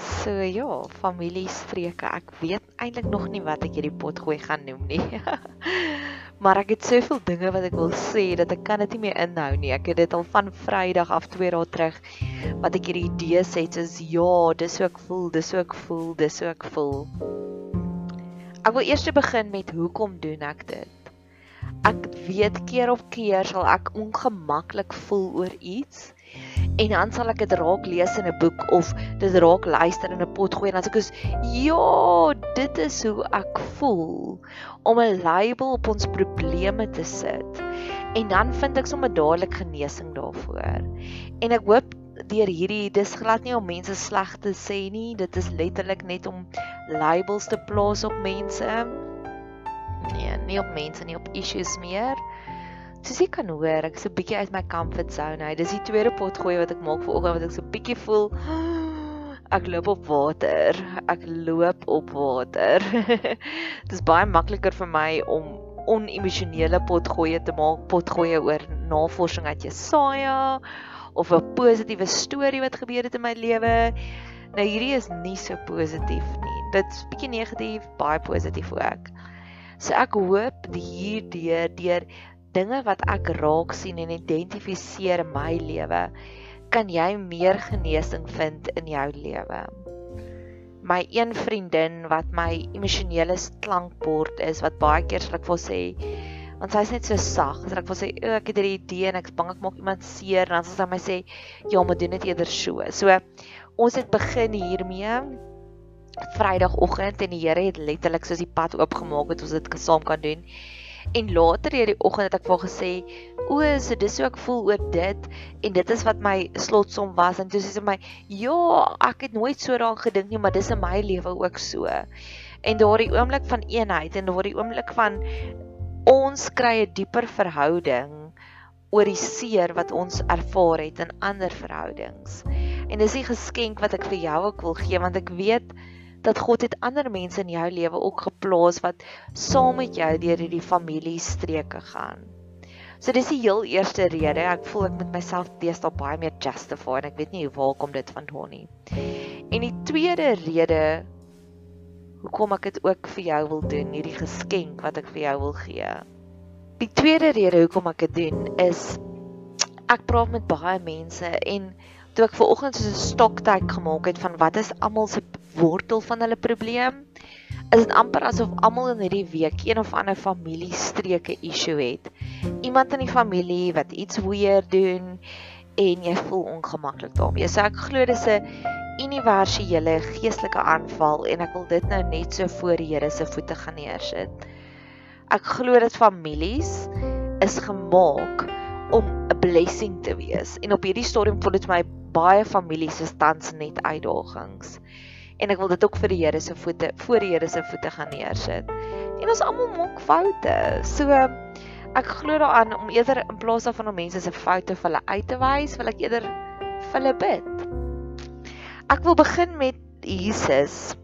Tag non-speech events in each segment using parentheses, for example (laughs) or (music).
So ja, familiestreke. Ek weet eintlik nog nie wat ek hierdie pot gooi gaan noem nie. (laughs) maar ek het soveel dinge wat ek wil sê dat ek kan dit nie meer inhou nie. Ek het dit al van Vrydag af 2 dae terug wat ek hierdie idee sê, soos ja, dis hoe ek voel, dis hoe ek voel, dis hoe ek voel. Ek wil eers begin met hoekom doen ek dit? Ek weet keer op keer sal ek ongemaklik voel oor iets en dan sal ek dit raak lees in 'n boek of dit raak luister in 'n pot gooi en dan sê ek is ja, dit is hoe ek voel om 'n label op ons probleme te sit. En dan vind ek sommer dadelik genesing daarvoor. En ek hoop deur hierdie dis glad nie om mense sleg te sê nie, dit is letterlik net om labels te plaas op mense. Nee, nie op mense nie, op issues meer. Soos jy kan hoor, ek is 'n bietjie uit my comfort zone. Hy, dis die tweede pot gooi wat ek maak vir oggend wat ek so bietjie voel (gasps) ek loop op water. Ek loop op water. (laughs) dis baie makliker vir my om onemosionele potgoeie te maak, potgoeie oor navorsing uit Jesaja of 'n positiewe storie wat gebeur het in my lewe. Nou hierdie is nie so positief nie. Dit's bietjie negatief, baie positief ook. So ek hoop hierdeur deur dinge wat ek raak sien en identifiseer in my lewe, kan jy meer genesing vind in jou lewe. My een vriendin wat my emosionele klankbord is wat baie keer sal ek vir sê want sy's net so sag, as ek vir sê o, ek het hierdie idee en ek's bang ek maak iemand seer en dan sal sy my sê ja, maar doen dit eerder so. So ons het begin hiermee Vrydagoggend en die Here het letterlik soos die pad oopgemaak het ons dit saam kan doen. En later hierdie oggend het ek vir gesê, "O, so dis hoe ek voel oor dit en dit is wat my slotsom was." En toe sê sy my, "Ja, ek het nooit so daaraan gedink nie, maar dis in my lewe ook so." En daardie oomblik van eenheid en daardie oomblik van ons kry 'n dieper verhouding oor die seer wat ons ervaar het in ander verhoudings. En dis 'n geskenk wat ek vir jou ook wil gee want ek weet dat God het ander mense in jou lewe ook geplaas wat saam met jou deur hierdie familiestreke gaan. So dis die heel eerste rede. Ek voel ek met myself deesdae baie meer justify en ek weet nie waar kom dit vandaan nie. En die tweede rede hoekom ek dit ook vir jou wil doen, hierdie geskenk wat ek vir jou wil gee. Die tweede rede hoekom ek dit doen is ek praat met baie mense en toe ek ver oggend so 'n stoktyk gemaak het van wat is almal se wortel van hulle probleem, is dit amper asof almal in hierdie week een of ander familiestreke issue het. Iemand in die familie wat iets weer doen en jy voel ongemaklik daarmee. So ek glo dis 'n universele geestelike aanval en ek wil dit nou net so voor die Here se voete gaan neersit. Ek glo dat families is gemaak om 'n blessing te wees. En op hierdie stadium voel dit vir my baie families se tans net uitdagings. En ek wil dit ook vir die Here se voete voor die Here se voete gaan neersit. En ons almal maak foute. So ek glo daaraan om eerder in plaas daarvan om mense se foute vir hulle uit te wys, wil ek eerder vir hulle bid. Ek wil begin met Jesus.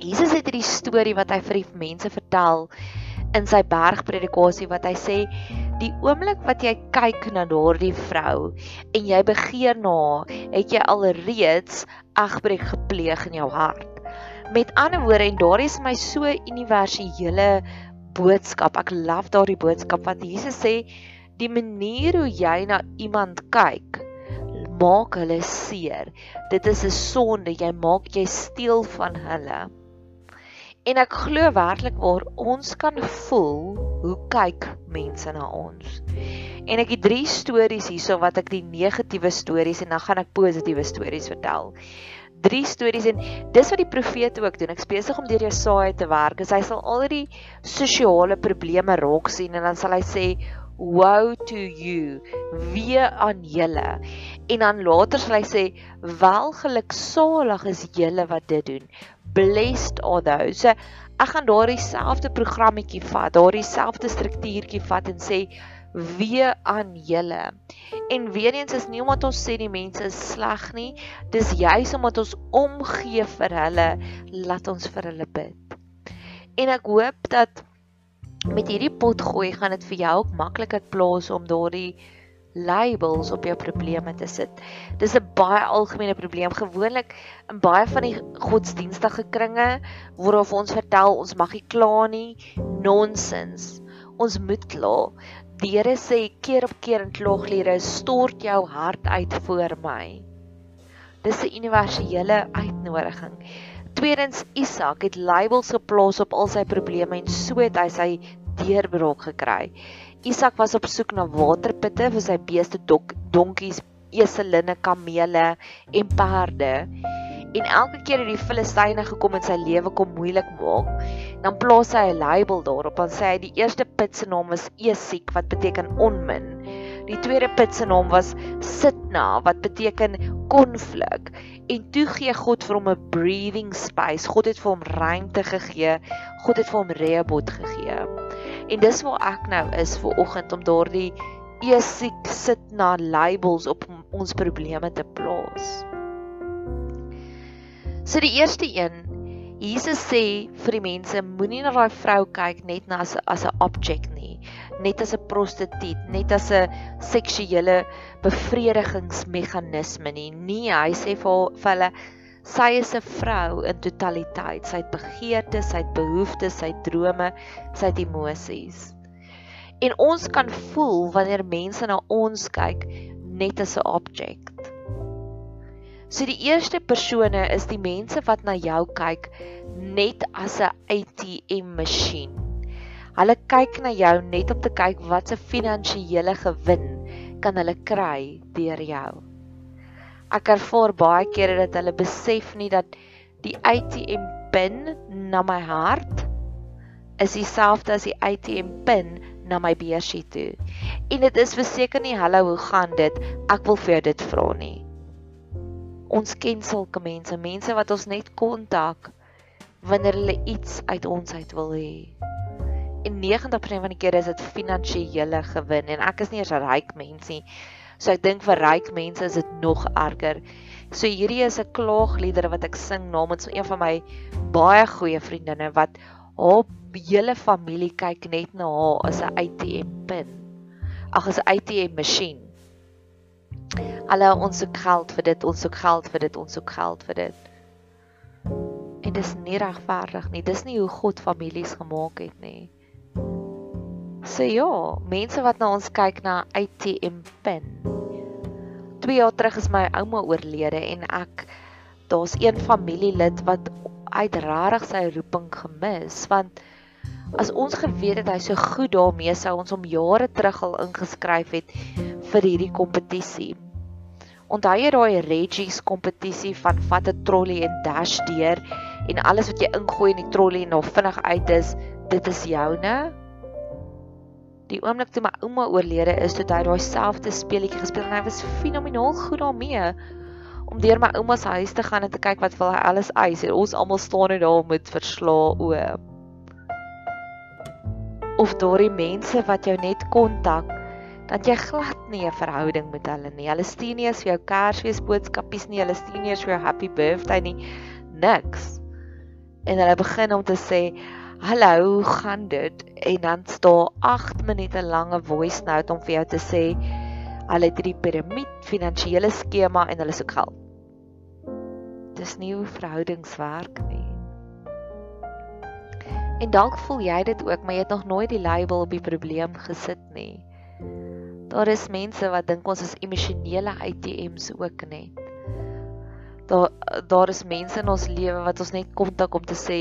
Jesus het hierdie storie wat hy vir die mense vertel in sy bergpredikasie wat hy sê die oomblik wat jy kyk na daardie vrou en jy begeer na haar, het jy alreeds egbreek gepleeg in jou hart. Met ander woorde en daar is my so universele boodskap. Ek love daardie boodskap wat Jesus sê die manier hoe jy na iemand kyk maak hulle seer. Dit is 'n sonde. Jy maak jy steel van hulle. En ek glo werklik waar ons kan voel hoe kyk mense na ons. En ek het drie stories hierso wat ek die negatiewe stories en dan gaan ek positiewe stories vertel. Drie stories en dis wat die profete ook doen. Ek besig om deur Jesaja te werk. Hy sal al die sosiale probleme raak sien en dan sal hy sê woe to you wie aan julle en dan later sal hy sê welgeluksalig is julle wat dit doen blessed are those. So ek gaan daardie selfde programmetjie vat, daardie selfde struktuurtjie vat en sê wee aan julle. En weer eens is nie omdat ons sê die mense is sleg nie, dis juis omdat ons omgee vir hulle, laat ons vir hulle bid. En ek hoop dat met hierdie pot gooi gaan dit vir jou ook makliker plaas om daardie labels op jou probleme te sit. Dis 'n baie algemene probleem. Gewoonlik in baie van die godsdienstige kringe word ons vertel ons mag nie kla nie. Nonsens. Ons moet kla. Die Here sê keer op keer in klaagliedere stort jou hart uit voor my. Dis 'n universele uitnodiging. Tweedens Isak het labels geplaas op al sy probleme en so het hy sy deurbraak gekry. Isak was op soek na waterputte vir sy beeste, dok, donkies, eselinne, kamele en perde. En elke keer het die Filistyne gekom en sy lewe kom moeilik maak, dan plaas hy 'n label daarop en sê hy die eerste put se naam was Esek wat beteken onmin. Die tweede put se naam was Sitna wat beteken konflik. En toe gee God vir hom 'n breathing space. God het vir hom ruimte gegee. God het vir hom Rehobot gegee. En dis waar ek nou is vir oggend om daardie esiek sit na labels op ons probleme te plaas. So die eerste een, Jesus sê vir die mense moenie na daai vrou kyk net na as as 'n object nie, net as 'n prostituut, net as 'n seksuele bevredigingsmeganisme nie. Nee, hy sê vir vir hulle Sy is 'n vrou in totaliteit. Sy het begeertes, sy het behoeftes, sy het drome, sy het emosies. En ons kan voel wanneer mense na ons kyk net as 'n object. So die eerste persone is die mense wat na jou kyk net as 'n ATM masjien. Hulle kyk na jou net om te kyk wat se finansiële gewin kan hulle kry deur jou ek ervaar baie kere dat hulle besef nie dat die ATM pin na my hart is dieselfde as die ATM pin na my beursie toe. En dit is verseker nie hallo hoe gaan dit? Ek wil vir jou dit vra nie. Ons ken sulke mense, mense wat ons net kontak wanneer hulle iets uit ons uit wil hê. En 90% van die kere is dit finansiële gewin en ek is nie 'n ryk mens nie. So ek dink vir ryk mense is dit nog erger. So hierdie is 'n klaagliedere wat ek sing namens een van my baie goeie vriendinne wat haar hele familie kyk net na haar as 'n ATM pin. Ag as 'n ATM masjien. Hulle ons soek geld vir dit, ons soek geld vir dit, ons soek geld vir dit. En dis nie regverdig nie. Dis nie hoe God families gemaak het nie. So ja, mense wat na ons kyk na ATM pin. 2 jaar terug is my ouma oorlede en ek daar's een familielid wat uit rarig sy roeping gemis want as ons geweet het hy so goed daarmee sou ons hom jare terug al ingeskryf het vir hierdie kompetisie. Onthou jy daai Reggie's kompetisie van vat 'n trolley en dash deur en alles wat jy ingooi in die trolley en nou vinnig uit is, dit is joune? Die oomblik toe my ouma oorlede is, het hy daai selfde speletjie gespeel en hy was fenomenaal goed daarmee. om deur my ouma se huis te gaan en te kyk wat wil hy alles eis en ons almal staan net daar met verslae oë. Of daardie mense wat jou net kontak dat jy glad nie 'n verhouding met hulle nie. Hulle stuur nie eens vir jou Kersfees boodskapies nie, hulle stuur nie eens vir jou happy birthday nie. Niks. En hulle begin om te sê, "Hallo, hoe gaan dit?" En dan staan 8 minute lange voice note om vir jou te sê, hulle het hierdie piramide finansiële skema en hulle soek geld. Dis nie hoe verhoudings werk nie. En dalk voel jy dit ook, maar jy het nog nooit die label op die probleem gesit nie. Daar is mense wat dink ons is emosionele ATMs ook net. Daar daar is mense in ons lewe wat ons net kontak om te sê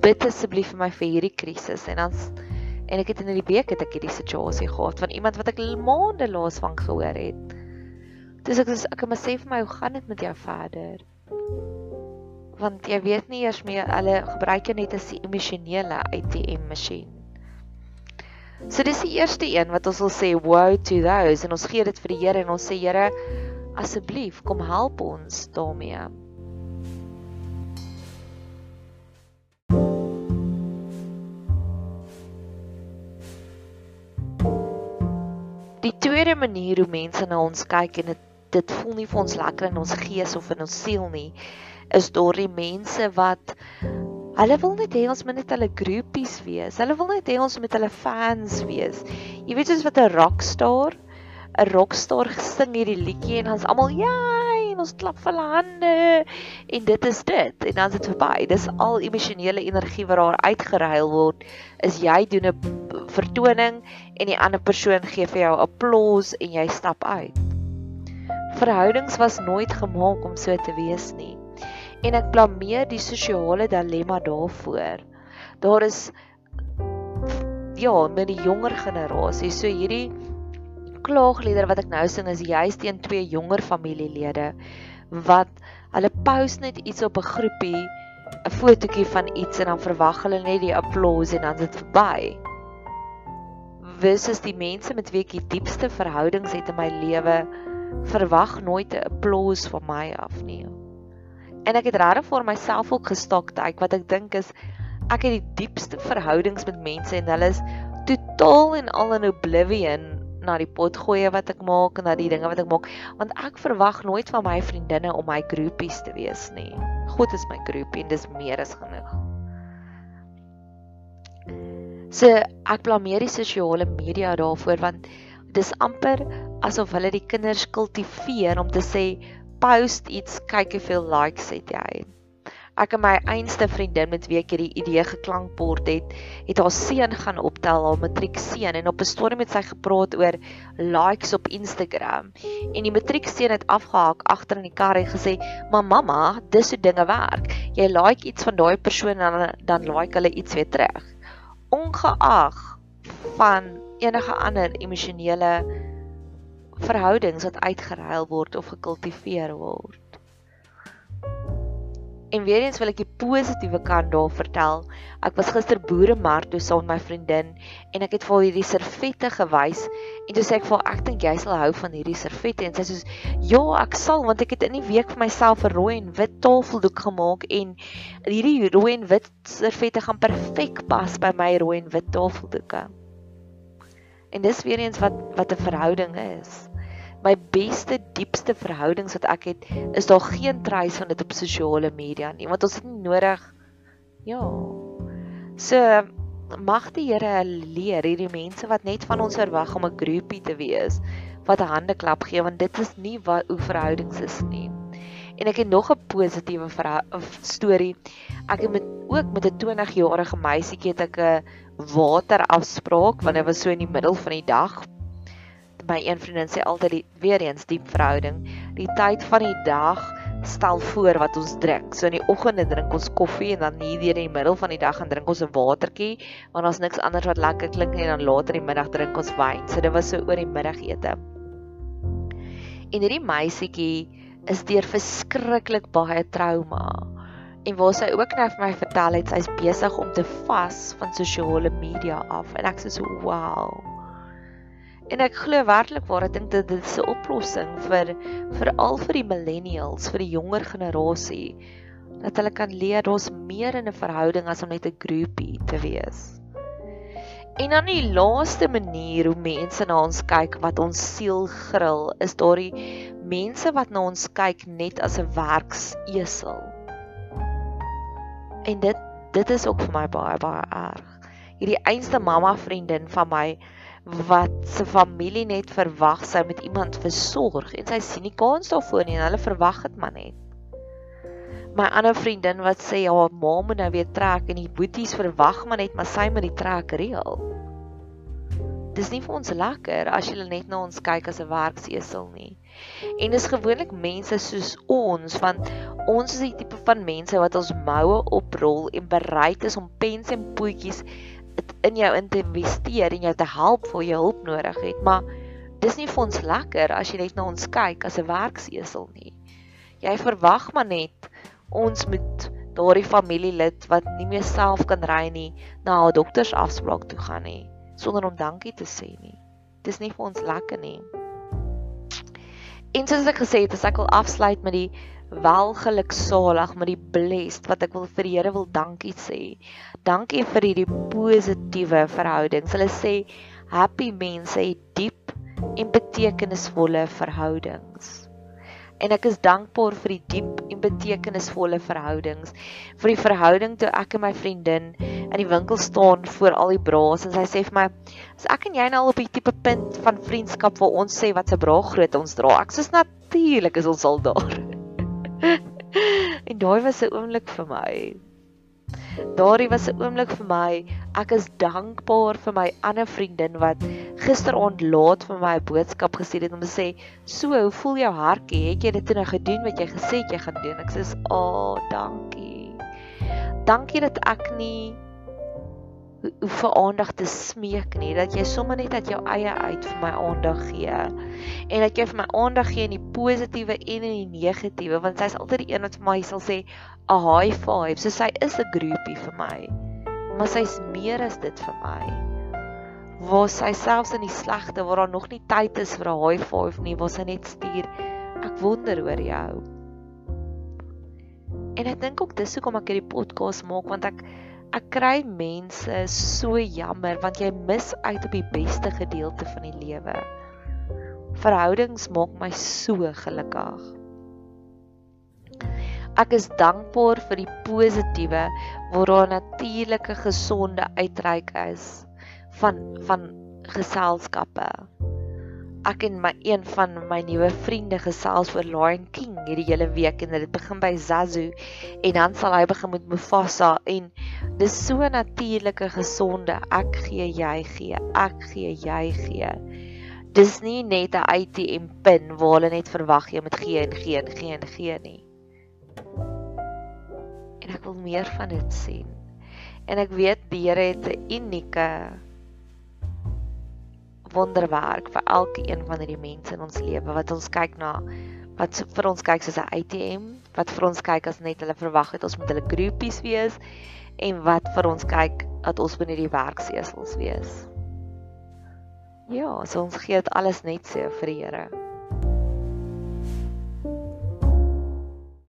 bid asseblief vir my vir hierdie krisis en dan en ek het in die week het ek hierdie situasie gehad van iemand wat ek maande laas van gehoor het. Dis ek sê ek moet sê vir my hoe gaan dit met jou verder? Want jy weet nie eers meer hulle gebruik jou net as 'n emosionele ATM masjien. So dis die eerste een wat ons wil sê woe to those en ons gee dit vir die Here en ons sê Here asseblief kom help ons daarmee. Die tweede manier hoe mense na ons kyk en dit dit voel nie vir ons lekker in ons gees of in ons siel nie is deur die mense wat Hulle wil net hê ons moet net hulle groepies wees. Hulle wil net hê ons moet hulle fans wees. Jy weet soos wat 'n rockstar, 'n rockstar sing hierdie liedjie en ons almal ja, ons klap vir hulle hande en dit is dit en dan is dit verby. Dis al emosionele energie wat daar uitgeruil word. Is jy doen 'n vertoning en die ander persoon gee vir jou applous en jy stap uit. Verhoudings was nooit gemaak om so te wees nie en ek blameer die sosiale dilemma daarvoor. Daar is ja, met die jonger generasie, so hierdie klaagliedere wat ek nou sing is juis teen twee jonger familielede wat hulle post net iets op 'n groepie, 'n fotootjie van iets en dan verwag hulle net die applous en dan is dit verby. Versus die mense met wie ek die diepste verhoudings het in my lewe, verwag nooit 'n applous van my af nie. En ek het regtig vir myself ook gestok tyd wat ek dink is ek het die diepste verhoudings met mense en hulle is totaal en al in oblivion na die pot gooi wat ek maak en na die dinge wat ek maak want ek verwag nooit van my vriendinne om my groepies te wees nie. God is my groepie en dis meer as genoeg. So ek blameer die sosiale media daarvoor want dis amper asof hulle die kinders kultiveer om te sê post iets, kyk hoeveel likes het jy. Ek en my einste vriendin met wie ek hierdie idee geklankbord het, het haar seun gaan optel, haar matriekseun en op 'n storie met sy gepraat oor likes op Instagram. En die matriekseun het afgehaak agter in die kar en gesê: "Maar mamma, dis hoe dinge werk. Jy like iets van daai persoon en dan dan like hulle iets weer terug." Ongeag van enige ander emosionele verhoudings wat uitgeruil word of gekultiveer word. En weer eens wil ek die positiewe kant daar vertel. Ek was gister boeremark toe saam met my vriendin en ek het vir haar hierdie servette gewys en toe sê ek vir haar ek dink jy sal hou van hierdie servette en sy sê ja, ek sal want ek het in die week vir myself 'n rooi en wit tafeldoek gemaak en hierdie rooi en wit servette gaan perfek pas by my rooi en wit tafeldoeke. En dis weer eens wat wat 'n verhouding is my beste diepste verhoudings wat ek het, is daar geen treis van dit op sosiale media nie, want ons het nie nodig ja. So mag die Here leer hierdie mense wat net van ons verwag om 'n groepie te wees, wat 'n hande klap gee want dit is nie wat hoe verhoudings is nie. En ek het nog 'n positiewe storie. Ek het met ook met 'n 20-jarige meisietjie het ek 'n waterafspraak want dit was so in die middel van die dag my een vriendin sê altyd die, weer eens diep verhouding. Die tyd van die dag stel voor wat ons drink. So in die oggende drink ons koffie en dan hier in die middel van die dag gaan drink ons 'n watertjie want daar's niks anders wat lekker klink nie en dan later in die middag drink ons wyn. So dit was so oor die middagete. En hierdie meisietjie is deur verskriklik baie trauma. En waar sy ook nou vir my vertel het, sy's besig om te vas van sosiale media af en ek sê so wow. En ek glo werklik waar ek dink dit is 'n oplossing vir vir al vir die millennials, vir die jonger generasie dat hulle kan leer daar's meer in 'n verhouding as om net 'n groepie te wees. En dan die laaste manier hoe mense na ons kyk wat ons siel gril, is daardie mense wat na ons kyk net as 'n werksesel. En dit dit is ook vir my baie baie erg. Hierdie einste mamma vriendin van my wat se familie net verwag sy met iemand versorg en sy sien nie kans daarvoor nie en hulle verwag dit maar net. My ander vriendin wat sê haar ma moet nou weer trek en die boeties verwag maar net maar sy moet die trek reël. Dis nie vir ons lekker as jy net na ons kyk as 'n werksesel nie. En dis gewoonlik mense soos ons want ons is die tipe van mense wat ons moue oprol en bereid is om pens en poetjies in jou in te investeer en jou te help vir jy hulp nodig het, maar dis nie vir ons lekker as jy net na ons kyk as 'n werksesel nie. Jy verwag maar net ons moet daardie familielid wat nie meer self kan ry nie na haar doktersafspraak toe gaan nie sonder om dankie te sê nie. Dis nie vir ons lekker nie. En soos ek gesê het, as ek wil afsluit met die welgeluksalig met die blessed wat ek wil vir die Here wil dankie sê. Dankie vir hierdie positiewe verhoudings. Hulle sê happy mense het diep en betekenisvolle verhoudings en ek is dankbaar vir die diep en betekenisvolle verhoudings. Vir die verhouding toe ek en my vriendin in die winkel staan voor al die braas en sy sê vir my, "As ek en jy nou al op die tipe punt van vriendskap waar ons sê wat se bra groot ons dra." Ek sê natuurlik is ons al daar. (laughs) en daai was 'n oomblik vir my. Daardie was 'n oomblik vir my. Ek is dankbaar vir my ander vriendin wat gisteraand laat vir my 'n boodskap gestuur het om te sê, "So, hoe voel jou hartjie? Het jy dit toe nou gedoen wat jy gesê het jy gaan doen?" Ek sê, "Ag, oh, dankie." Dankie dat ek nie hoe vir aandag te smeek nie. Dat jy sommer net uit jou eie uit vir my aandag gee. En dat jy vir my aandag gee in die positiewe en in die negatiewe. Want sy's altyd die een wat vir my sal sê 'n high five. So sy is 'n groepie vir my. Maar sy's meer as dit vir my. Waar sy selfs in die slegte waar daar nog nie tyd is vir 'n high five nie waar sy net stuur ek wonder oor jou. En ek dink ook dis hoekom ek hierdie podcast maak want ek Ek kry mense so jammer want jy mis uit op die beste gedeelte van die lewe. Verhoudings maak my so gelukkig. Ek is dankbaar vir die positiewe waar daar natuurlike gesonde uitreik is van van geselskappe ek en my een van my nuwe vriende gesels oor Lion King hierdie hele week en dit begin by Zazu en dan sal hy begin met Mufasa en dis so natuurlike gesonde. Ek gee jy gee ek gee jy gee. Dis nie net 'n ATM pin waar hulle net verwag jy moet gee en gee en gee en gee nie. En ek wil meer van dit sien. En ek weet die Here het 'n unieke wonderwerk vir elke een van hierdie mense in ons lewe wat ons kyk na wat vir ons kyk soos 'n ATM, wat vir ons kyk as net hulle verwag het ons moet hulle groepies wees en wat vir ons kyk dat ons binne die werksesels wees. Ja, so ons gee dit alles net so vir die Here.